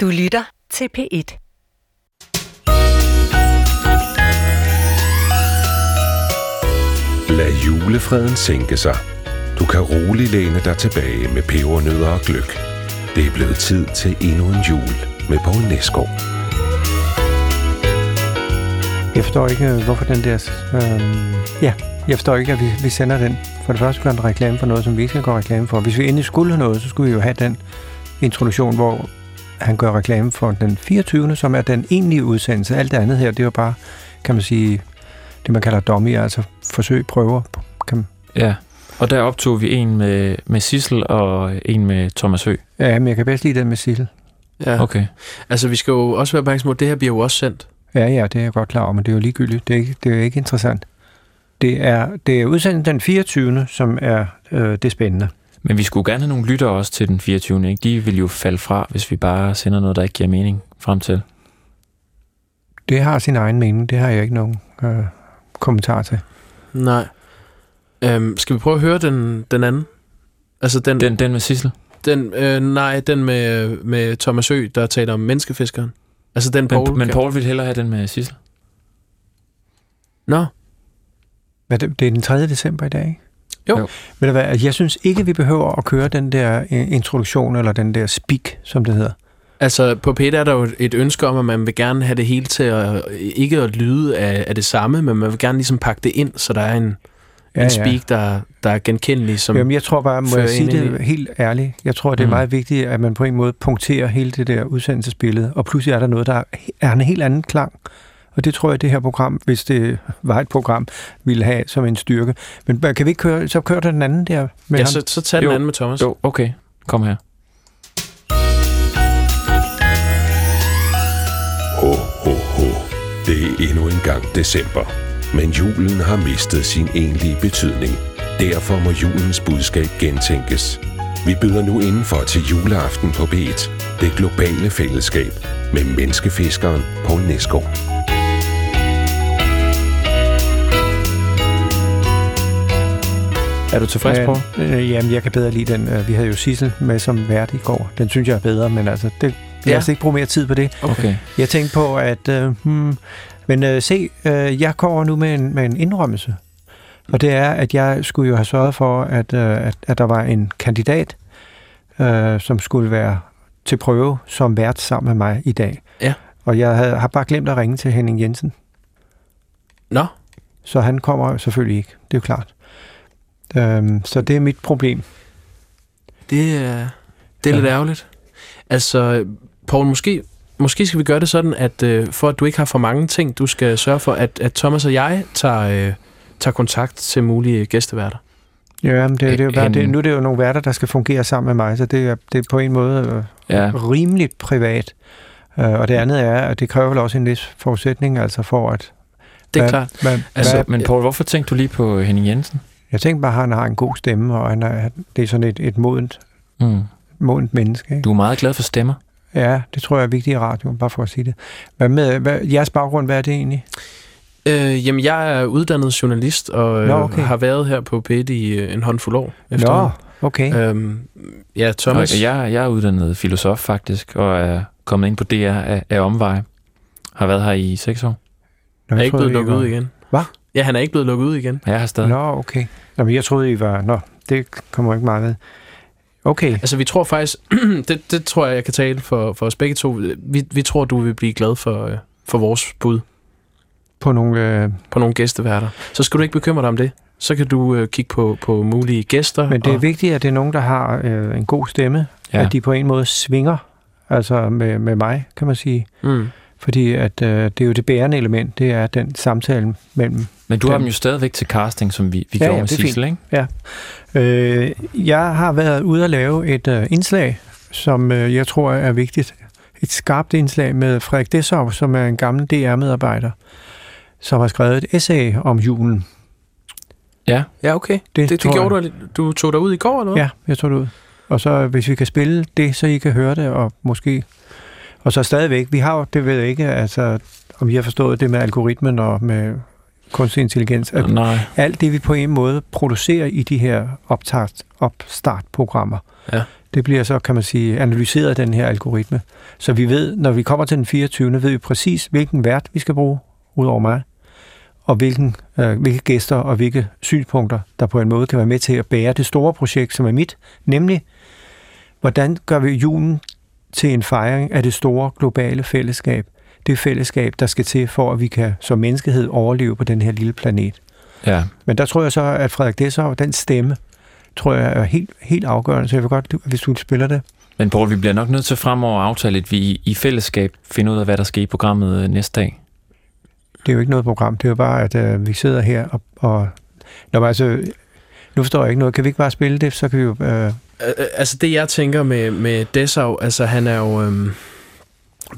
Du lytter til P1. Lad julefreden sænke sig. Du kan roligt læne dig tilbage med pebernødder og gløk. Det er blevet tid til endnu en jul med Poul Næsgaard. Jeg forstår ikke, øh, hvorfor den der... Øh, ja, jeg forstår ikke, at vi, vi sender den. For det første gør en reklame for noget, som vi ikke skal gøre reklame for. Hvis vi endelig skulle have noget, så skulle vi jo have den introduktion, hvor han gør reklame for den 24. som er den egentlige udsendelse. Alt det andet her, det er jo bare, kan man sige, det man kalder dummy, altså forsøg, prøver. Kan, Ja, og der optog vi en med, med Sissel og en med Thomas Hø. ja, men jeg kan bedst lide den med Sissel. Ja. Okay. Altså, vi skal jo også være opmærksom på, at det her bliver jo også sendt. Ja, ja, det er jeg godt klar over, men det er jo ligegyldigt. Det er ikke, det er ikke interessant. Det er, det er udsendt den 24. som er øh, det spændende. Men vi skulle gerne have nogle lyttere også til den 24. Ikke? De vil jo falde fra, hvis vi bare sender noget, der ikke giver mening frem til. Det har sin egen mening. Det har jeg ikke nogen øh, kommentar til. Nej. Øhm, skal vi prøve at høre den, den anden? Altså den, den, Den, med Sissel? den øh, nej, den med, med Thomas Ø, der taler om menneskefiskeren. Altså den Paul. Men, men Paul vil hellere have den med Sissel. Nå, Hvad, det, det er den 3. december i dag, ikke? Jo. Jo. Ved du hvad, jeg synes ikke, vi behøver at køre den der øh, introduktion, eller den der speak, som det hedder. altså på P1 er der jo et ønske om, at man vil gerne have det hele til at, ikke at lyde af, af det samme, men man vil gerne ligesom pakke det ind, så der er en, ja, en speak, der, der er genkendelig. Som, Jamen, jeg tror bare, må jeg sige ind i det helt ærligt, jeg tror, det er Mm. meget vigtigt, at man på en måde punkterer hele det der udsendelsesbillede, og pludselig er der noget, der er en helt anden klang. Og det tror jeg, det her program, hvis det var et program, ville have som en styrke. Men kan vi ikke køre, så kører der den anden der med ja, ham? så, så tag den anden med Thomas. Jo, okay. Kom her. Ho, ho, ho. Det er endnu en gang december. Men julen har mistet sin egentlige betydning. Derfor må julens budskab gentænkes. Vi byder nu indenfor til juleaften på B1. Det globale fællesskab med menneskefiskeren Poul Næsgaard. Er du tilfreds på? Øh, jamen, jeg kan bedre lide den. Øh, Vi havde jo Sissel med som vært i går. Den synes jeg er bedre, men altså, det, lad Ja. os ikke bruge mere tid på det. Okay. Jeg tænkte på, at... Øh, hmm, men øh, se, øh, jeg kommer nu med en, med en indrømmelse. Og det er, at jeg skulle jo have sørget for, at, øh, at, at der var en kandidat, øh, som skulle være til prøve som vært sammen med mig i dag. Ja. Og jeg havde, har bare glemt at ringe til Henning Jensen. Nå, Så han kommer selvfølgelig ikke, det er jo klart. Øhm, så det er mit problem. det er, det er Ja. lidt ærgerligt. Altså, Paul, måske, måske skal vi gøre det sådan, at øh, for at du ikke har for mange ting, du skal sørge for, at, at Thomas og jeg tager, øh, tager kontakt til mulige gæsteværter. Ja, men det, det er jo bare, det, Henning. nu er det jo nogle værter, der skal fungere sammen med mig, så det er, det er på en måde øh, Ja. rimeligt privat. Øh, og det andet er, at det kræver vel også en vis forudsætning, altså for at... Det er hvad, klart. Hvad, Altså, altså, hvad, Men Paul, hvorfor tænkte du lige på Henning Jensen? Jeg tænkte bare, at han har en god stemme, og han er, det er sådan et, et modent, Mm. modent menneske. Ikke? Du er meget glad for stemmer. Ja, det tror jeg er vigtigt i radioen, bare for at sige det. Hvad med hvad, jeres baggrund, hvad er det egentlig? Øh, jamen, jeg er uddannet journalist, og øh, Nå, okay. har været her på PET i øh, en håndfuld år. Nå, efterhånden. okay. Øhm, ja, Thomas. Og jeg, jeg er uddannet filosof faktisk, og er kommet ind på DR af, af omveje. Har været her i seks år. Nå, er jeg ikke troede, blevet lukket ud igen. Hvad? Ja, han er ikke blevet lukket ud igen. Jeg har stadig. Nå, okay. Nå, men jeg troede, I var... Nå, det kommer ikke meget ved. Okay. Altså, vi tror faktisk, det, det tror jeg, jeg kan tale for, for os begge to. Vi, vi tror, du vil blive glad for, øh, for vores bud På nogle... Øh, på nogle gæsteværter. Så skal du ikke bekymre dig om det. Så kan du øh, kigge på, på mulige gæster. men det er og, vigtigt, at det er nogen, der har øh, en god stemme. Ja. Ja. At de på en måde svinger. Altså med, med mig, kan man sige. mm, Fordi at, øh, det er jo det bærende element, det er den samtale mellem... Men du har Dem. jo stadigvæk til casting, som vi, vi Ja, gjorde ja, med det Sissel, ikke? Øh, jeg har været ude at lave et øh, indslag, som øh, jeg tror er vigtigt. Et skarpt indslag med Frederik Dessau, som er en gammel DR-medarbejder, som har skrevet et essay om julen. ja, okay. Det, det tror gjorde jeg. du. Du tog dig ud i går, eller hvad? Ja, jeg tog det ud. Og så hvis vi kan spille det, så I kan høre det, og måske... Og så stadigvæk, vi har jo, det ved jeg ikke, altså, om I har forstået det med algoritmen og med kunstig intelligens, at Nej. alt det, vi på en måde producerer i de her optakt, opstartprogrammer, Ja. Det bliver så, kan man sige, analyseret af den her algoritme. Så vi ved, når vi kommer til den 24. ved vi præcis, hvilken vært vi skal bruge, ud over mig, og hvilken, øh, hvilke gæster og hvilke synspunkter, der på en måde kan være med til at bære det store projekt, som er mit, nemlig, hvordan gør vi julen til en fejring af det store globale fællesskab, det fællesskab, der skal til for, at vi kan som menneskehed overleve på den her lille planet. Ja, Men der tror jeg så, at Frederik Dessau, den stemme, tror jeg er helt, helt afgørende, så jeg vil godt, hvis du spiller det. men Poul, vi bliver nok nødt til fremover at aftale, at vi i- fællesskab finder ud af, hvad der skal i programmet øh, næste dag. Det er jo ikke noget program, det er jo bare, at øh, vi sidder her og... og Nå, men altså, nu forstår jeg ikke noget. Kan vi ikke bare spille det, så kan vi jo... Øh, Øh, øh, altså det jeg tænker med, med Dessau, altså han er jo... Øhm,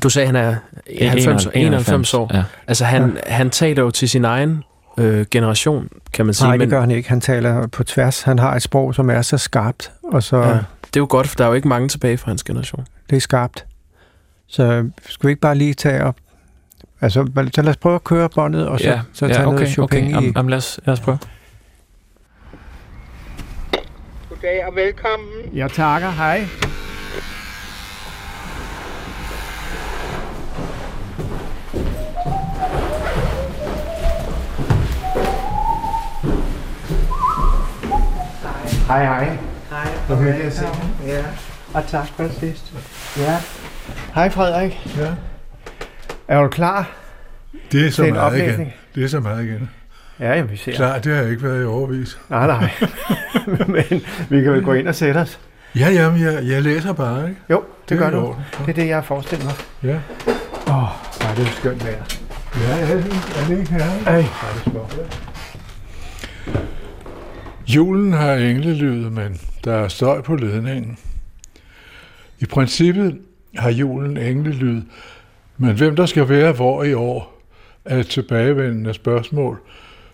du sagde, han er 90, 91 år. Ja. Altså han, han taler jo til sin egen øh, generation, kan man sige. nej, det gør han ikke. Han taler på tværs. Han har et sprog, som er så skarpt, og så... ja, Ja. det er jo godt, for der er jo ikke mange tilbage fra hans generation. Det er skarpt. Så skal vi ikke bare lige tage op... Altså, så lad os prøve at køre båndet, og så, ja, så tage ja, okay, noget Chopin okay. i... Jamen, jamen, lad, os, lad os prøve. Goddag og velkommen. Jeg takker. Hej. Hej, hej. Hej. Hvor hyggeligt at se. Ja. Og tak for sidst. Ja. Hej, Frederik. Ja, Er du klar det er så til meget igen. oplæsning? Det er så meget igen. Ja, jamen, vi ser. Klar, det har jeg ikke været i overvis. Nej, nej. Men vi kan vel gå ind og sætte os. Ja, jamen, jeg, jeg læser bare, ikke? Jo, det, gør er i du. orden. Det er det, jeg har forestillet mig. Ja. Åh, oh, nej, det er skønt vejr. Ja, er det, er det ikke herligt? Ej, er det smukt. Julen har englelyd, men der er støj på ledningen. I princippet har julen englelyd, men hvem der skal være hvor i år, er et tilbagevendende spørgsmål,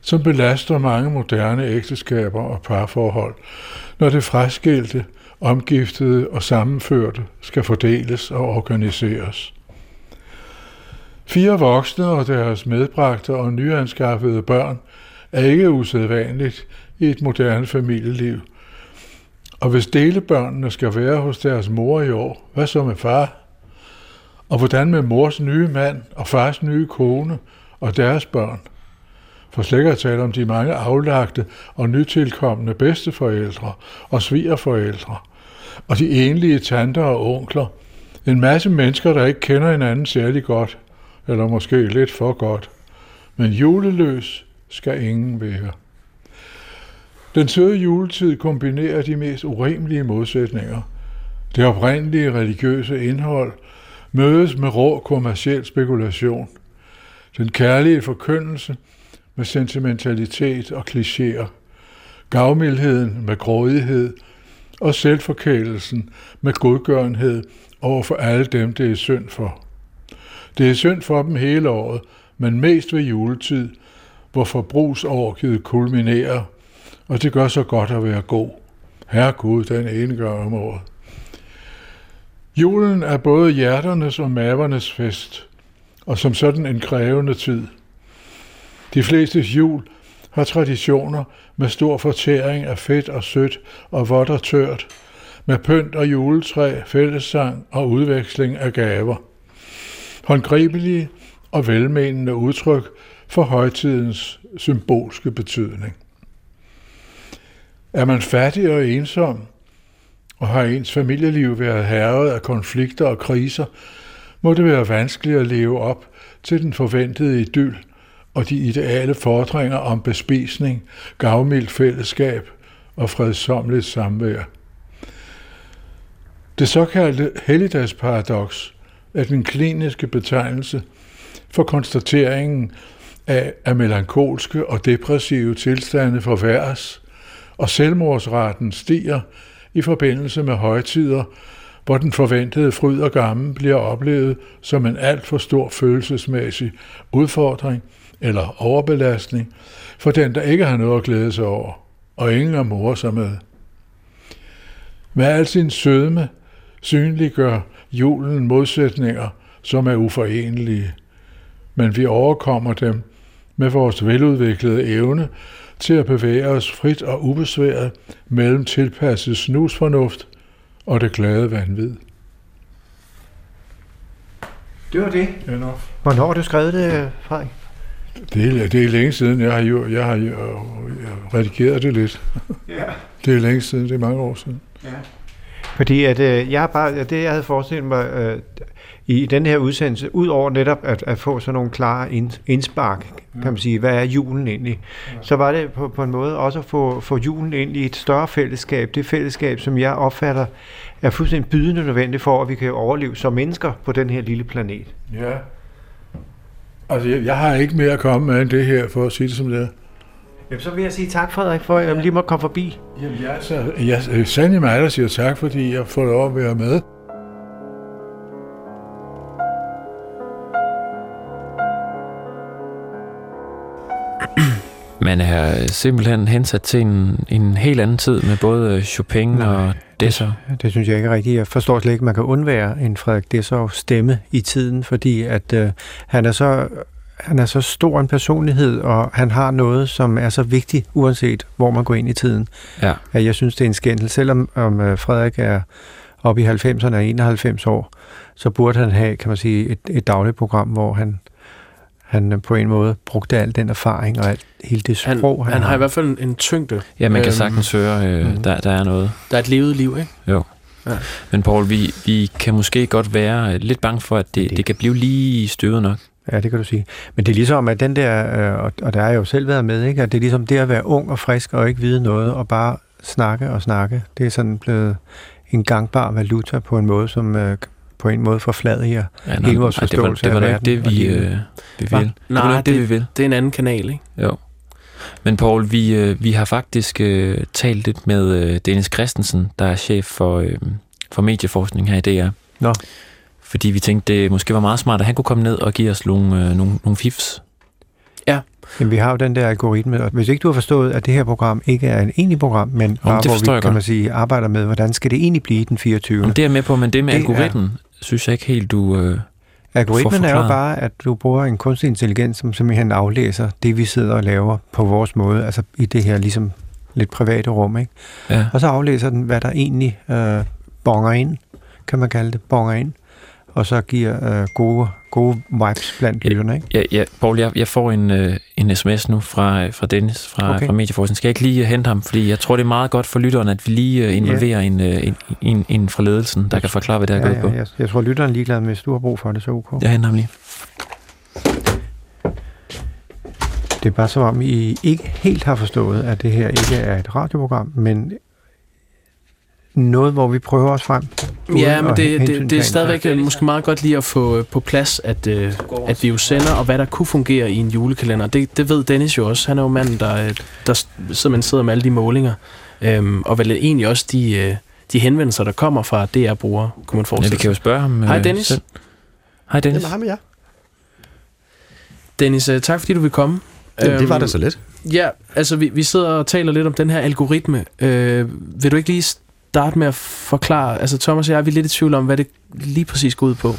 som belaster mange moderne ægteskaber og parforhold, når det fraskilte, omgiftede og sammenførte skal fordeles og organiseres. Fire voksne og deres medbragte og nyanskaffede børn er ikke usædvanligt i et moderne familieliv. Og hvis delebørnene skal være hos deres mor i år, hvad så med far? Og hvordan med mors nye mand og fars nye kone og deres børn? For slet at tale om de mange aflagte og nytilkommende bedsteforældre og svigerforældre, og de enlige tanter og onkler. En masse mennesker, der ikke kender hinanden særlig godt, eller måske lidt for godt. Men juleløs skal ingen være. Den søde juletid kombinerer de mest urimelige modsætninger. Det oprindelige religiøse indhold mødes med rå kommersiel spekulation. Den kærlige forkyndelse med sentimentalitet og klichéer. Gavmildheden med grådighed og selvforkælelsen med godgørenhed over for alle dem, det er synd for. Det er synd for dem hele året, men mest ved juletid, hvor forbrugsorgiet kulminerer, og det gør så godt at være god. Herre Gud, den ene gør om året. Julen er både hjerternes og mavernes fest, og som sådan en krævende tid. De fleste jul har traditioner med stor fortæring af fedt og sødt og vådt og tørt, med pynt og juletræ, fællessang og udveksling af gaver. Håndgribelige og velmenende udtryk for højtidens symbolske betydning. Er man fattig og ensom, og har ens familieliv været herret af konflikter og kriser, må det være vanskeligt at leve op til den forventede idyl og de ideale fordringer om bespisning, gavmildt fællesskab og fredsomligt samvær. Det såkaldte helligdagsparadoks er den kliniske betegnelse for konstateringen af, at melankolske og depressive tilstande forværres, og selvmordsraten stiger i forbindelse med højtider, hvor den forventede fryd og gammel bliver oplevet som en alt for stor følelsesmæssig udfordring eller overbelastning for den, der ikke har noget at glæde sig over, og ingen at more sig med. Med al sin sødme synliggør julen modsætninger, som er uforenelige, men vi overkommer dem med vores veludviklede evne til at bevæge os frit og ubesværet mellem tilpasset snusfornuft og det glade vanvid. Det var det. Ja, no. Hvornår har du skrevet det, Frederik? Det er, det er længe siden, jeg har, jo, jeg har jo, jeg redigeret det lidt. Ja. Det er længe siden, det er mange år siden. Fordi at, øh, jeg har bare, det jeg havde forestillet mig øh, i den her udsendelse, ud over netop at, at få sådan nogle klare ind, indspark, kan man sige, hvad er julen egentlig, så var det på, på en måde også at få, få julen ind i et større fællesskab, det fællesskab, som jeg opfatter er fuldstændig bydende nødvendigt for, at vi kan overleve som mennesker på den her lille planet. Ja. Altså, jeg, jeg har ikke mere at komme med end det her, for at sige det som det er. Jamen, så vil jeg sige tak, Frederik, for at jeg lige må komme forbi. Jamen, jeg, så, jeg, jeg sandelig mig, der siger tak, fordi jeg får lov at være med. Man er simpelthen hensat til en, en helt anden tid med både Chopin Nej, og Dessau. Det synes jeg ikke rigtigt. Jeg forstår slet ikke, at man kan undvære en Frederik Dessau stemme i tiden, fordi at øh, han er så han er så stor en personlighed, og han har noget, som er så vigtigt, uanset hvor man går ind i tiden. Ja. At jeg synes, det er en skændel. Selvom om øh, Frederik er oppe i 90'erne og 91 år, så burde han have, kan man sige, et, et dagligt program, hvor han, han øh, på en måde brugte al den erfaring og alt, hele det Han, sprog, han, han har i hvert fald en, en tyngde. Ja, man kan Øhm, sagtens høre, øh, mhm. der, der er noget. Der er et levet liv, ikke? Men Paul, vi, vi kan måske godt være øh, lidt bange for, at det, Det- det kan blive lige støvet nok. Ja, det kan du sige. Men det er ligesom, at den der, øh, og, og der har jeg jo selv været med, ikke? at det er ligesom det at være ung og frisk og ikke vide noget, og bare snakke og snakke. Det er sådan blevet en gangbar valuta på en måde, som øh, på en måde forfladiger. Ja, Hele vores det var, forståelse det var af verden det, vi, øh, vi Hva? Det var Nej, det, det- vi vil. Det er en anden kanal, ikke? Jo. Men Paul, vi, øh, vi har faktisk øh, talt lidt med øh, Dennis Christensen, der er chef for, øh, for medieforskning her i DR. Nå. Fordi vi tænkte, det måske var meget smart, at han kunne komme ned og give os nogle, øh, nogle, nogle fifs. Jamen, vi har jo den der algoritme, og hvis ikke du har forstået, at det her program ikke er en egentlig program, men bare det hvor vi, kan godt. man sige, arbejder med, hvordan skal det egentlig blive den 24. Jamen, det er med på, men det med Det algoritmen, synes jeg ikke helt, du... Øh, Algoritmen er jo bare, at du bruger en kunstig intelligens, som simpelthen aflæser det, vi sidder og laver på vores måde, altså i det her ligesom lidt private rum, ikke? ja. Og så aflæser den, hvad der egentlig øh, bonger ind, kan man kalde det, bonger ind, og så giver øh, gode, gode vibes blandt lytterne, ikke? Ja, ja, Paul, jeg, jeg får en, øh, en sms nu fra, øh, fra Dennis fra, Okay. fra Medieforskning. Skal jeg ikke lige øh, hente ham? Fordi jeg tror, det er meget godt for lytteren, at vi lige øh, involverer en, øh, en, en, en fra ledelsen, der kan forklare, hvad det er Ja, gået på. ja, jeg, jeg tror, lytteren er ligeglad hvis du har brug for det, så ok. Jeg henter ham lige. Det er bare som om, I ikke helt har forstået, at det her ikke er et radioprogram, men noget, hvor vi prøver os frem. Ja, men det, det, det er stadigvæk øh, måske meget godt lige at få øh, på plads, at, øh, at vi jo sender, og hvad der kunne fungere i en julekalender. Det, det ved Dennis jo også. Han er jo manden, der, øh, der simpelthen sidder med alle de målinger. Øhm, og vel egentlig også de, øh, de henvendelser, der kommer fra DR-brugere, kunne man Ja, forestille vi kan jo spørge ham Hej, Dennis. selv. Hej Dennis. Jamen, ham er jeg. Dennis, tak fordi du vil komme. Det, det var Øhm, da så let. Ja, altså vi, vi sidder og taler lidt om den her algoritme. Øh, vil du ikke lige starte med at forklare, altså Thomas og jeg er vi lidt i tvivl om, hvad det lige præcis går ud på.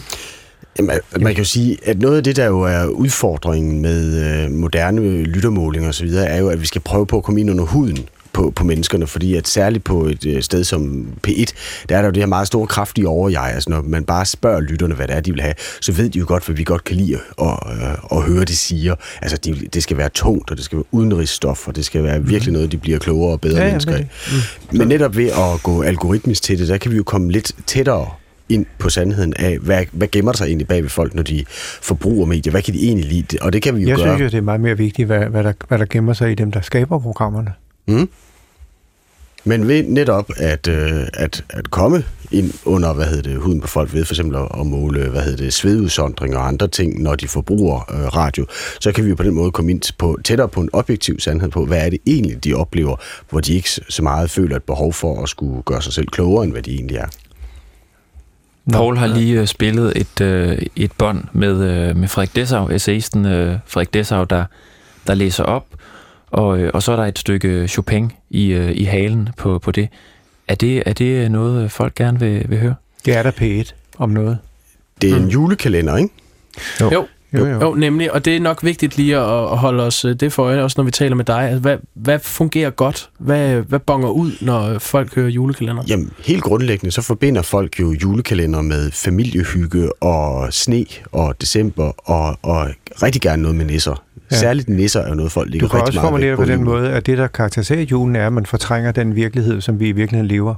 Man, man kan jo sige, at noget af det, der jo er udfordringen med øh, moderne lyttermålinger osv., er jo, at vi skal prøve på at komme ind under huden på, på menneskerne, fordi at særligt på et øh, sted som P1, der er der jo det her meget store, kraftige overjeg. Altså når man bare spørger lytterne, hvad det er, de vil have, så ved de jo godt, hvad vi godt kan lide at, øh, at høre, de siger. Altså de, det skal være tungt, og det skal være udenrigsstof, og det skal være virkelig noget, de bliver klogere og bedre Ja, ja, mennesker af. Men netop ved at gå algoritmisk til det, der kan vi jo komme lidt tættere ind på sandheden af, hvad, hvad gemmer der sig egentlig bag ved folk, når de forbruger medier? Hvad kan de egentlig lide? Og det kan vi jo Jeg gøre. synes jo, det er meget mere vigtigt, hvad, hvad, der, hvad der gemmer sig i dem, der skaber programmerne. Mm. Men ved netop at, øh, at, at komme ind under, hvad hedder det, huden på folk ved for eksempel at, måle, hvad hedder det, svedudsondring og andre ting, når de forbruger øh, radio, så kan vi jo på den måde komme ind på, tættere på en objektiv sandhed på, hvad er det egentlig, de oplever, hvor de ikke så meget føler et behov for at skulle gøre sig selv klogere, end hvad de egentlig er. Paul har lige øh, spillet et, øh, et bånd med, øh, med Frederik Dessau, essayisten øh, Frederik Dessau, der, der læser op, og, øh, og så er der et stykke Chopin i, øh, i halen på, på det. Er det. Er det noget, øh, folk gerne vil, vil høre? Det er der P1 om noget. Det er en Mm. julekalender, ikke? Jo. Jo. Jo, jo. Jo, nemlig, og det er nok vigtigt lige at, at holde os det for øje, også når vi taler med dig. Altså, hvad, hvad fungerer godt? Hvad, hvad bonger ud, når folk hører julekalender? Jamen, helt grundlæggende, så forbinder folk jo julekalender med familiehygge og sne og december og, og rigtig gerne noget med nisser. Ja. Særligt nisser er jo noget, folk Du ligger kan rigtig også meget formulere vægt på den måde, at det, der karakteriserer julen, er, at man fortrænger den virkelighed, som vi i virkeligheden lever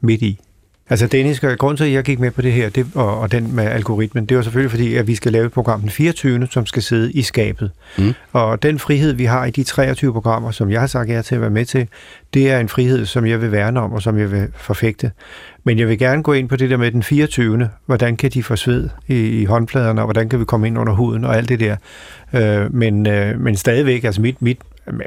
midt i. Altså Dennis, grund til, at jeg gik med på det her, det, og, og den med algoritmen, det var selvfølgelig fordi, at vi skal lave et program den 24., som skal sidde i skabet. Mm. Og den frihed, vi har i de 23 programmer, som jeg har sagt ja til at være med til, det er en frihed, som jeg vil værne om, og som jeg vil forfægte. Men jeg vil gerne gå ind på det der med den 24. Hvordan kan de få sved i, i håndfladerne, og hvordan kan vi komme ind under huden, og alt det der. Øh, men, øh, men stadigvæk, altså mit, mit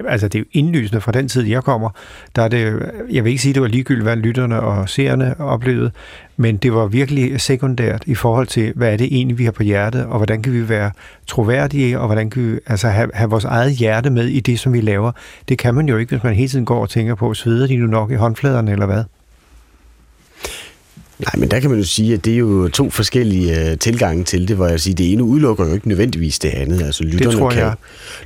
altså det er jo indlysende fra den tid, jeg kommer, der er det, jeg vil ikke sige, det var ligegyldigt, hvad lytterne og seerne oplevede, men det var virkelig sekundært i forhold til, hvad er det egentlig, vi har på hjertet, og hvordan kan vi være troværdige, og hvordan kan vi altså have, have vores eget hjerte med i det, som vi laver. Det kan man jo ikke, hvis man hele tiden går og tænker på, sveder de nu nok i håndfladerne, eller hvad? Nej, men der kan man jo sige, at det er jo to forskellige uh, tilgange til det, hvor jeg siger, det ene udelukker jo ikke nødvendigvis det andet. Altså, lytterne, tror kan, jeg.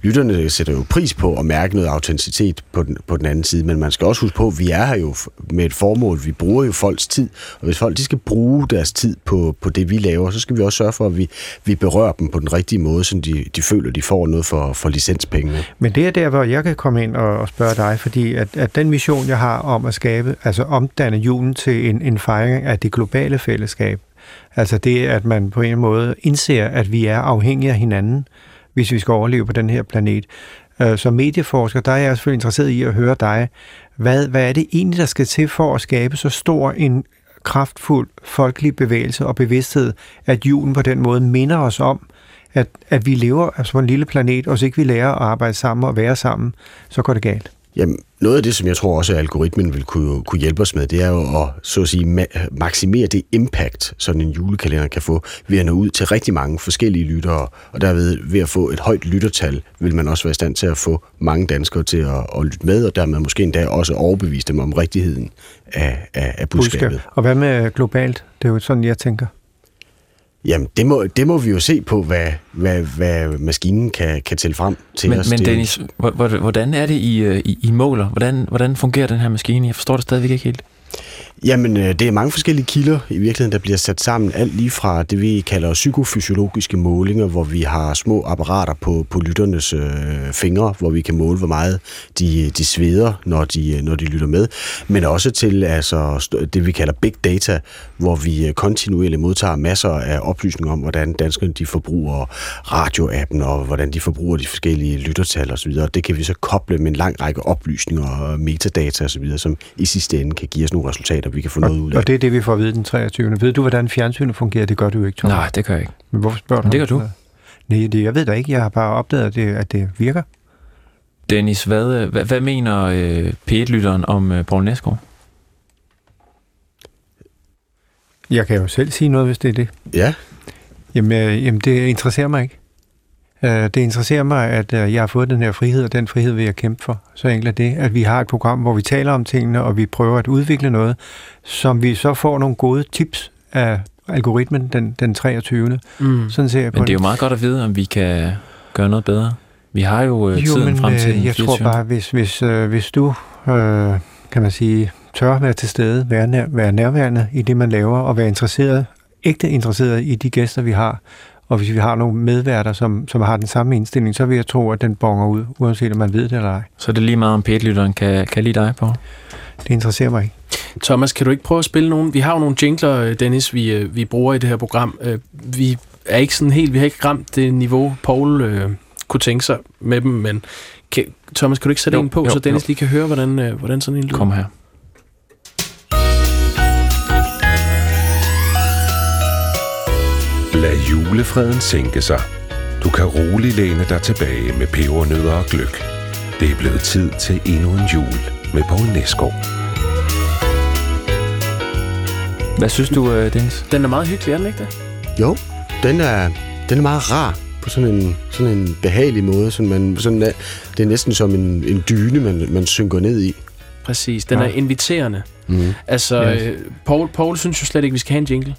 lytterne sætter jo pris på at mærke noget autenticitet på den, på den anden side, men man skal også huske på, at vi er her jo med et formål. Vi bruger jo folks tid, og hvis folk de skal bruge deres tid på, på det, vi laver, så skal vi også sørge for, at vi, vi berører dem på den rigtige måde, så de, de føler, at de får noget for, for licenspengene. Men det er der, hvor jeg kan komme ind og, og spørge dig, fordi at, at den mission, jeg har om at skabe, altså omdanne julen til en, en fejring af det globale fællesskab, altså det, at man på en måde indser, at vi er afhængige af hinanden, hvis vi skal overleve på den her planet. Øh, som medieforsker, der er jeg selvfølgelig interesseret i at høre dig. Hvad, hvad er det egentlig, der skal til for at skabe så stor en kraftfuld folkelig bevægelse og bevidsthed, at julen på den måde minder os om, at, at vi lever altså på en lille planet, og hvis ikke vi lærer at arbejde sammen og være sammen, så går det galt. Jamen, noget af det, som jeg tror også, at algoritmen vil kunne, kunne hjælpe os med, det er jo at så at sige, ma- maksimere det impact, sådan en julekalender kan få, ved at nå ud til rigtig mange forskellige lyttere, og derved ved at få et højt lyttertal, vil man også være i stand til at få mange danskere til at, at lytte med, og dermed måske endda også overbevise dem om rigtigheden af, af, af budskabet. Og hvad med globalt? Det er jo sådan, jeg tænker. Jamen, det må, det må vi jo se på, hvad, hvad, hvad maskinen kan, kan tælle frem til Men, os. men Dennis, hvor- hvor- hvordan er det, I, øh, I, I måler? Hvordan, hvordan fungerer den her maskine? Jeg forstår det stadigvæk ikke helt. Jamen, øh, det er mange forskellige kilder i virkeligheden, der bliver sat sammen. Alt lige fra det, vi kalder psykofysiologiske målinger, hvor vi har små apparater på, på lytternes øh, fingre, hvor vi kan måle, hvor meget de, de sveder, når de, øh, når de lytter med. Men også til altså, det, vi kalder big data, hvor vi øh, kontinuerligt modtager masser af oplysninger om, hvordan danskerne de forbruger radioappen, og hvordan de forbruger de forskellige lyttertal osv. Det kan vi så koble med en lang række oplysninger og metadata osv., som i sidste ende kan give os nogle resultater, vi kan få noget ud af. Og det er det, vi får at vide den 23. Ved du, hvordan fjernsynet fungerer? Det gør du jo ikke, Thomas. Nej, det gør jeg ikke. Men hvorfor spørger du? Men det gør du. Nej, det, jeg ved da ikke. Jeg har bare opdaget, at det, at det virker. Dennis, hvad, øh, hvad, hvad mener øh, P1-lytteren om øh, Poul Næsgaard? Jeg kan jo selv sige noget, hvis det er det. Ja, Jamen, øh, jamen det interesserer mig ikke. Øh, det interesserer mig, at øh, jeg har fået den her frihed, og den frihed vil jeg kæmpe for. Så enkelt er det, at vi har et program, hvor vi taler om tingene, og vi prøver at udvikle noget, som vi så får nogle gode tips af algoritmen den, den 23. Mm. Sådan ser jeg på Men det er jo meget godt at vide, om vi kan gøre noget bedre. Vi har jo, øh, tiden men, frem til øh, jeg tror 24.. bare, hvis, hvis, øh, hvis du, øh, kan man sige, tør være til stede, være, nær, være nærværende i det, man laver, og være interesseret, ægte interesseret i de gæster, vi har, og hvis vi har nogle medværter, som, som har den samme indstilling, så vil jeg tro, at den bonger ud, uanset om man ved det eller ej. Så er det lige meget, om P1-lytteren kan, kan lide dig på. Det interesserer mig ikke. Thomas, kan du ikke prøve at spille nogle? Vi har jo nogle jingler, øh, Dennis, vi, øh, vi bruger i det her program. Øh, Vi er ikke sådan helt, vi har ikke ramt det niveau, Paul øh, kunne tænke sig med dem, men kan, Thomas, kan du ikke sætte Jo, en på, jo, så Dennis jo. lige kan høre, hvordan, øh, hvordan sådan en lyder? Kom her. Julefreden sænke sig. Du kan roligt læne dig tilbage med pebernødder og gløk. Det er blevet tid til endnu en jul med Poul Næsgaard. Hvad synes du, øh, Dennis? Den er meget hyggelig, er den ikke det? Jo, den er, den er meget rar på sådan en, sådan en behagelig måde. Sådan man, sådan er, det er næsten som en, en dyne, man, man synker ned i. Præcis, den Ja. er inviterende. Mm. Altså, Yes. øh, Paul, Paul synes jo slet ikke, vi skal have en jingle.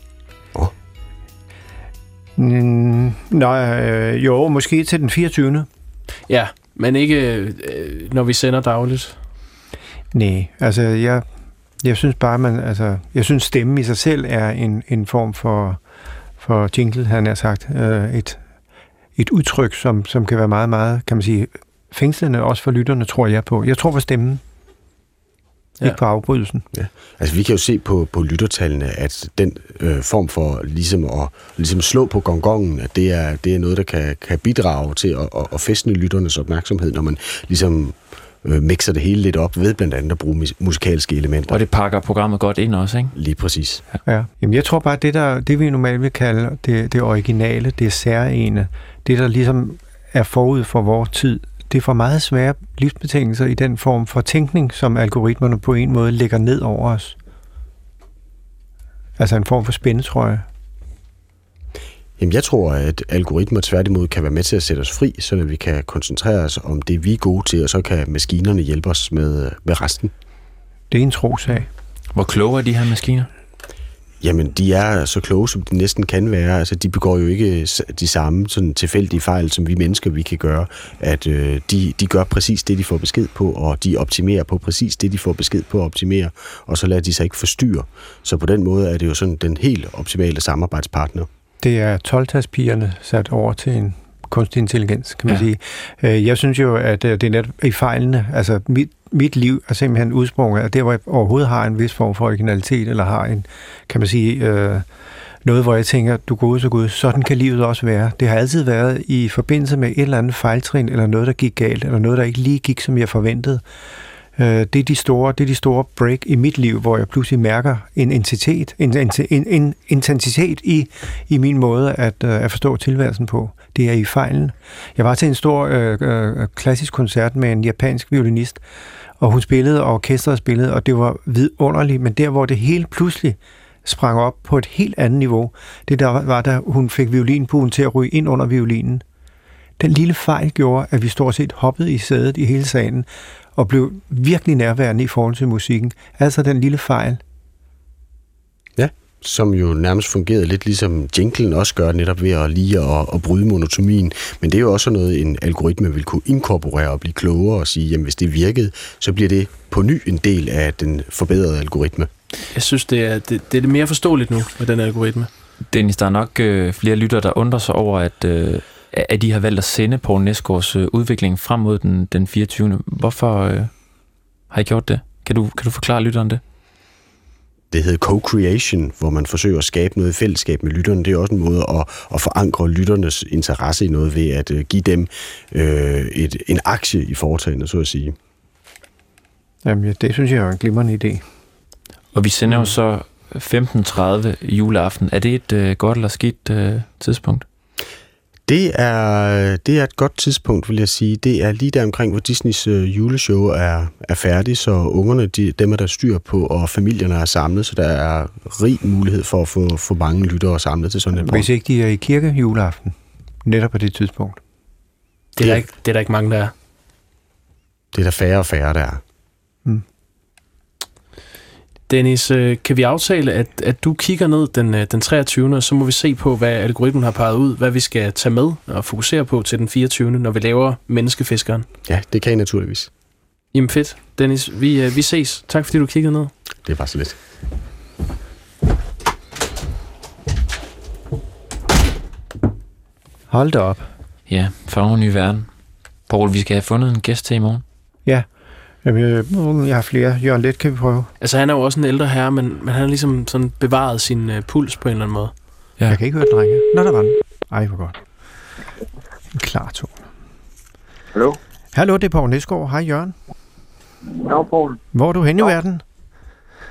Mm, nej, øh, jo, måske til den 24. Ja, men ikke øh, når vi sender dagligt. Nej, altså jeg, jeg synes bare, man, altså, jeg synes stemmen i sig selv er en, en form for, for jingle, han har sagt. Øh, et, et udtryk, som, som kan være meget, meget, kan man sige, fængslende også for lytterne, tror jeg på. Jeg tror på stemmen. Ja. Ikke på afbrydelsen. Ja. Altså vi kan jo se på, på lyttertallene, at den øh, form for ligesom at ligesom slå på gongongen, at det er, det er noget, der kan, kan bidrage til at, at, at festne lytternes opmærksomhed, når man ligesom øh, mixer det hele lidt op ved blandt andet at bruge musikalske elementer. Og det pakker programmet godt ind også, ikke? Lige præcis. Ja. ja. Jamen, jeg tror bare, det, der, det vi normalt vil kalde det, det originale, det særlige, det der ligesom er forud for vores tid, det får meget svære livsbetingelser i den form for tænkning, som algoritmerne på en måde lægger ned over os. Altså en form for spændetrøje. Jamen, jeg tror, at algoritmer tværtimod kan være med til at sætte os fri, så vi kan koncentrere os om det, vi er gode til, og så kan maskinerne hjælpe os med, med resten. Det er en trosag. Hvor kloge er de her maskiner? Jamen, de er så kloge, som de næsten kan være. Altså, de begår jo ikke de samme sådan, tilfældige fejl, som vi mennesker vi kan gøre. At øh, de, de gør præcis det, de får besked på, og de optimerer på præcis det, de får besked på at optimere, og så lader de sig ikke forstyrre. Så på den måde er det jo sådan den helt optimale samarbejdspartner. Det er 12 sat over til en kunstig intelligens, kan man ja. sige. Øh, jeg synes jo, at øh, det er net i fejlene. Altså, mit, mit liv er simpelthen udsprunget af det, hvor jeg overhovedet har en vis form for originalitet, eller har en, kan man sige, øh, noget, hvor jeg tænker, du gode så gud, sådan kan livet også være. Det har altid været i forbindelse med et eller andet fejltrin, eller noget, der gik galt, eller noget, der ikke lige gik, som jeg forventede. Øh, det, er de store, det er de store break i mit liv, hvor jeg pludselig mærker en intensitet, en, en, en, en intensitet i, i min måde at, øh, at forstå tilværelsen på. Det er i fejlen. Jeg var til en stor øh, øh, klassisk koncert med en japansk violinist, og hun spillede, og orkestret spillede, og det var vidunderligt, men der, hvor det hele pludselig sprang op på et helt andet niveau, det der var, da hun fik violinbuen til at ryge ind under violinen. Den lille fejl gjorde, at vi stort set hoppede i sædet i hele salen, og blev virkelig nærværende i forhold til musikken. Altså den lille fejl. Ja, som jo nærmest fungerede lidt ligesom jinglen også gør, netop ved at lige at, at bryde monotomien. Men det er jo også noget, en algoritme vil kunne inkorporere og blive klogere og sige, jamen hvis det virkede, så bliver det på ny en del af den forbedrede algoritme. Jeg synes, det er, det, det er mere forståeligt nu med den algoritme. Dennis, der er nok øh, flere lytter, der undrer sig over, at, øh, at de har valgt at sende på Næsgaards øh, udvikling frem mod den, den 24. Hvorfor øh, har I gjort det? Kan du, kan du forklare lytteren det? Det hedder co-creation, hvor man forsøger at skabe noget i fællesskab med lytterne. Det er også en måde at, at forankre lytternes interesse i noget ved at uh, give dem øh, et, en aktie i foretagendet, så at sige. Jamen, det synes jeg er en glimrende idé. Og vi sender jo så 15.30 juleaften. Er det et øh, godt eller skidt øh, tidspunkt? Det er, det er et godt tidspunkt, vil jeg sige. Det er lige der omkring, hvor Disneys øh, juleshow er, er færdig, så ungerne, de, dem er der styr på, og familierne er samlet, så der er rig mulighed for at få, få mange lyttere samlet til sådan et Hvis ikke de er i kirke juleaften, netop på det tidspunkt. Det er, der ikke, det er der ikke mange, der er. Det er der færre og færre, der er. Mm. Dennis, øh, kan vi aftale, at, at du kigger ned den, øh, den 23. og så må vi se på, hvad algoritmen har peget ud, hvad vi skal tage med og fokusere på til den 24. når vi laver Menneskefiskeren? Ja, det kan I naturligvis. Jamen fedt. Dennis, vi, øh, vi ses. Tak fordi du kiggede ned. Det var så lidt. Hold da op. Ja, for en ny verden. Poul, vi skal have fundet en gæst til i morgen. Ja, Jamen, jeg, jeg har flere. Jørgen Let kan vi prøve. Altså, han er jo også en ældre herre, men, men han har ligesom sådan bevaret sin uh, puls på en eller anden måde. Ja. Jeg kan ikke høre den ringe. Nå, der var den. Ej, hvor godt. En klar tone. Hallo? Hallo, det er Poul Næsgaard. Hej, Jørgen. Ja, Poul. Hvor er du henne i verden?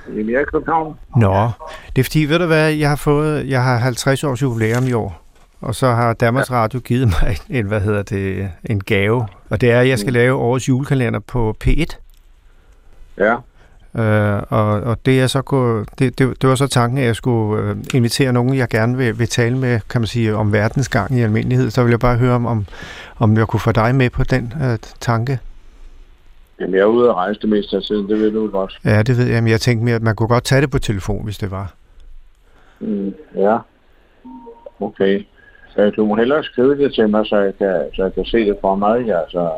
Jamen, jeg er i København. Nå, det er fordi, ved du hvad, jeg har fået, jeg har 50 års jubilæum i år. Og så har Danmarks ja. Radio givet mig en, hvad hedder det, en gave. Og det er, at jeg skal mm. lave årets julekalender på P1. Ja. Øh, og, og det er så gå, det, det, det var så tanken, at jeg skulle øh, invitere nogen, jeg gerne vil, vil tale med, kan man sige, om verdens gang i almindelighed. Så vil jeg bare høre, om, om, om jeg kunne få dig med på den øh, tanke. Jamen, jeg er ude at rejse det meste af tiden, det ved du godt. Ja, det ved jeg, men jeg tænkte mere, at man kunne godt tage det på telefon, hvis det var. Mm, ja. Okay. Øh, Du må hellere skrive det til mig, så jeg kan, så jeg kan se det for mig. Altså,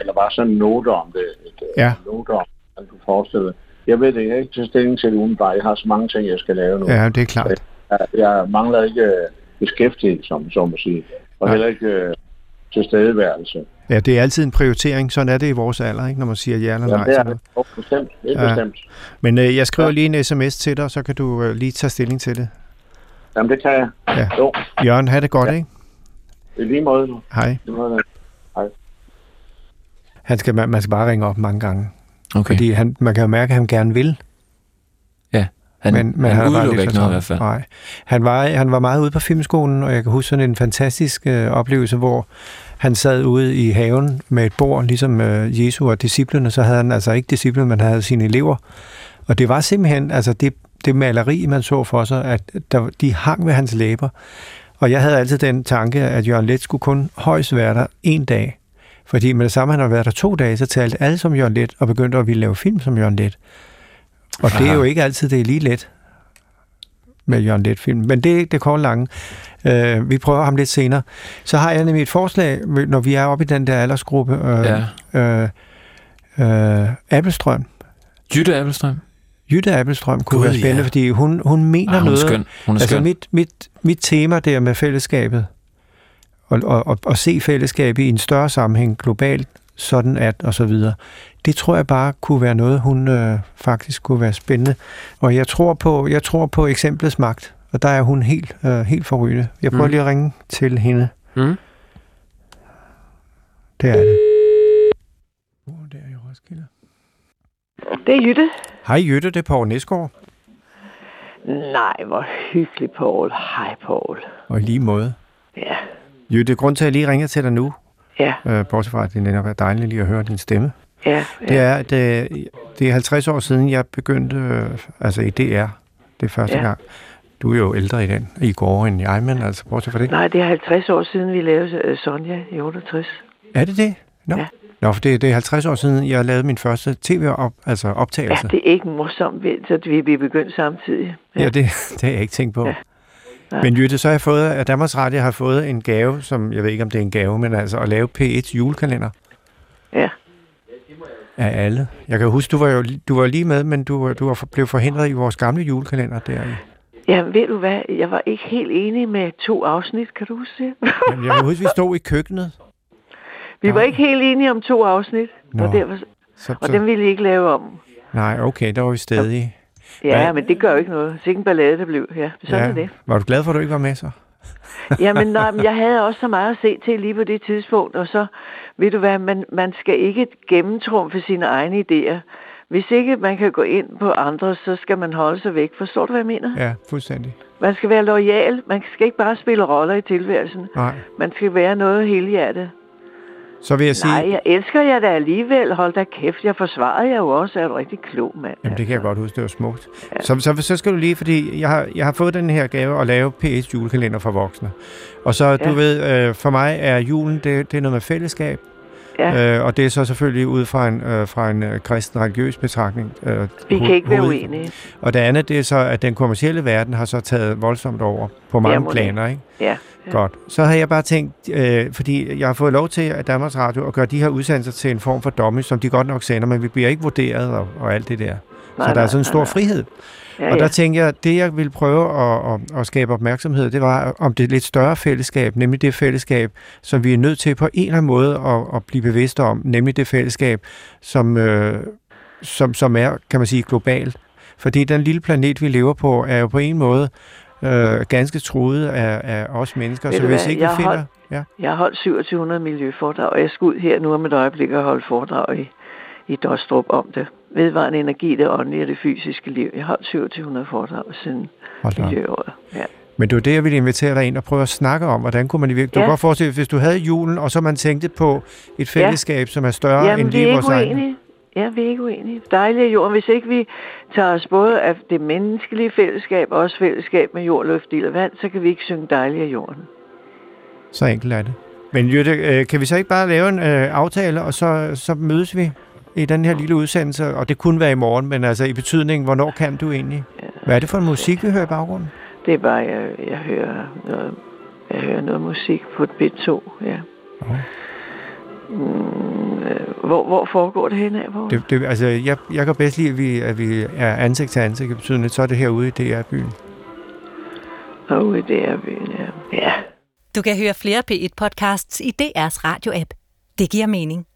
eller bare sådan en note om det. Et, Ja. note om, du forestiller dig. Jeg ved det ikke. Jeg er ikke til stilling til det udenbart. Jeg har så mange ting, jeg skal lave nu. Ja, det er klart. Jeg, jeg mangler ikke øh, beskæftigelse, som så må sige. Og Nej. heller ikke øh, tilstedeværelse. Ja, det er altid en prioritering. Sådan er det i vores alder, ikke, når man siger ja eller nej. Jamen, det er det. Oh, bestemt. Det er Ja. bestemt. Men øh, jeg skriver Ja. lige en sms til dig, så kan du øh, lige tage stilling til det. Jamen, det kan jeg. Ja. Jo, Jørgen, have det godt, Ja. ikke? i lige måde. Hej. I lige måde. Han skal, man, man skal bare ringe op mange gange. Okay. Fordi han, man kan jo mærke, at han gerne vil. han, men, men han bare udelukker lidt ikke noget i hvert fald. Nej. Han var, han var meget ude på filmskolen, og jeg kan huske sådan en fantastisk øh, oplevelse, hvor han sad ude i haven med et bord, ligesom øh, Jesu og disciplene, så havde han altså ikke disciplene, men havde sine elever. Og det var simpelthen altså det, det maleri, man så for sig, at der, de hang ved hans læber. Og jeg havde altid den tanke, at Jørgen Let skulle kun højst være der en dag. Fordi med det samme, han har været der to dage, så talte alle som Jørgen Let, og begyndte at ville lave film som Jørgen Let. Og det er Aha. jo ikke altid, det er lige let med Jørgen Let film. Men det er ikke det korte lange. Øh, vi prøver ham lidt senere. Så har jeg nemlig et forslag, når vi er oppe i den der aldersgruppe. Øh, Ja. øh, øh, Appelstrøm. Jytte Appelstrøm. Jytte Appelstrøm kunne Gud, være spændende, ja. fordi hun, hun mener Ah, hun er noget. skøn. Hun er altså skøn. mit, mit, mit tema der med fællesskabet, og, og, og, og se fællesskabet i en større sammenhæng globalt, sådan at, og så videre. Det tror jeg bare kunne være noget, hun øh, faktisk kunne være spændende. Og jeg tror på, jeg tror på eksemplets magt, og der er hun helt, øh, helt forrygende. Jeg prøver Mm. lige at ringe til hende. Mm. Det er det. Hvor er det i Roskilde? Det er Jytte. Hej Jytte, det er Poul Næsgaard. Nej, hvor hyggelig, Paul. Hej, Paul. Og i lige måde. Ja, Jytte, grund til, at jeg lige ringer til dig nu, ja, øh, bortset fra, at det netop er dejligt lige at høre din stemme, ja. det ja. er, at øh, det er 50 år siden, jeg begyndte, øh, altså i DR, det er første Ja. gang. Du er jo ældre i den, i går end jeg, men altså bortset fra det. Nej, det er 50 år siden, vi lavede øh, Sonja i 68. Er det det? Nå, Ja. Nå for det, det er 50 år siden, jeg lavede min første tv-op, altså Ja, optagelse. det er ikke morsomt, så vi, vi begyndte samtidig. Ja, det, det har jeg ikke tænkt på. Ja. Nej. Men Jytte, så har jeg fået, at Danmarks Radio har fået en gave, som jeg ved ikke, om det er en gave, men altså at lave P1 julekalender Ja. af alle. Jeg kan huske, du var jo du var lige med, men du, var- du var, blev forhindret i vores gamle julekalender der. Ja, ved du hvad? Jeg var ikke helt enig med to afsnit, kan du huske det? Jamen, jeg kan huske, vi stod i køkkenet. vi var Nej. ikke helt enige om to afsnit, Nå. og, derfor, Så, og så, dem ville I ikke lave om. nej, okay, der var vi stadig. Ja, Hvad? men det gør jo ikke noget. Sikke en ballade, det blev. Ja, sådan ja. er det. Var du glad for, at du ikke var med så? Jamen, nej, men jeg havde også så meget at se til lige på det tidspunkt, og så, ved du hvad, man, man skal ikke gennemtrumfe sine egne idéer. Hvis ikke man kan gå ind på andre, så skal man holde sig væk. Forstår du, hvad jeg mener? Ja, fuldstændig. Man skal være lojal. Man skal ikke bare spille roller i tilværelsen. Nej. Man skal være noget helhjertet. Så vil jeg sige, Nej, jeg elsker jer da alligevel. Hold da kæft, jeg forsvarede jer jo også. Er du rigtig klog, mand? Jamen, det kan jeg godt huske, det var smukt. Ja. Så, så, så skal du lige, fordi jeg har, jeg har fået den her gave at lave PS julekalender for voksne. Og så, ja. du ved, øh, for mig er julen, det, det er noget med fællesskab. Ja. Øh, og det er så selvfølgelig ud fra en, øh, fra en øh, kristen religiøs betragtning. Øh, Vi kan ikke være uenige. Og det andet, det er så, at den kommercielle verden har så taget voldsomt over på mange det. planer, ikke? Ja. Ja. Godt. Så har jeg bare tænkt, øh, fordi jeg har fået lov til at Danmarks Radio at gøre de her udsendelser til en form for dummy, som de godt nok sender, men vi bliver ikke vurderet og, og alt det der. Nej, så der er nej, sådan en stor nej. frihed. Ja, Og der ja. tænker jeg, at det jeg ville prøve at, at, at skabe opmærksomhed, det var om det lidt større fællesskab, nemlig det fællesskab, som vi er nødt til på en eller anden måde at, at blive bevidste om, nemlig det fællesskab, som, øh, som, som er, kan man sige, globalt. Fordi den lille planet, vi lever på, er jo på en måde øh, ganske truet af, af os mennesker. Ved Så hvis hvad, ikke vi jeg finder... holdt- Ja. Jeg har holdt 2700 miljøforedrag, og jeg skal ud her nu om et øjeblik og holde foredrag i, i Dostrup om det. Vedvarende energi, det åndelige og det fysiske liv. Jeg har holdt 2700 foredrag siden miljøåret. Ja. Men det var det, jeg ville invitere dig ind og prøve at snakke om, hvordan kunne man i virkeligheden... Du Ja. kan godt forestille, hvis du havde julen, og så man tænkte på et fællesskab, som er større Jamen, end er lige vores egen. Ja, vi er ikke uenige. Dejligt af jorden. Hvis ikke vi tager os både af det menneskelige fællesskab og også fællesskab med jord, luft, ild og vand, så kan vi ikke synge dejligt af jorden. Så enkelt er det. Men Jytte, øh, kan vi så ikke bare lave en øh, aftale, og så, så mødes vi i den her lille udsendelse, og det kunne være i morgen, men altså i betydning, hvornår kan du egentlig? Hvad er det for en musik, vi hører i baggrunden? Det er bare, jeg, jeg hører noget Jeg hører noget musik på et B2, ja. Okay. Mm, hvor, hvor foregår det henne af? Hvor? Det, det, altså, jeg, jeg kan bedst lide, at vi, at vi er ansigt til ansigt betydende. Så er det herude i DR-byen. Herude i DR-byen, ja. ja. Du kan høre flere P1-podcasts i DR's radio-app. Det giver mening.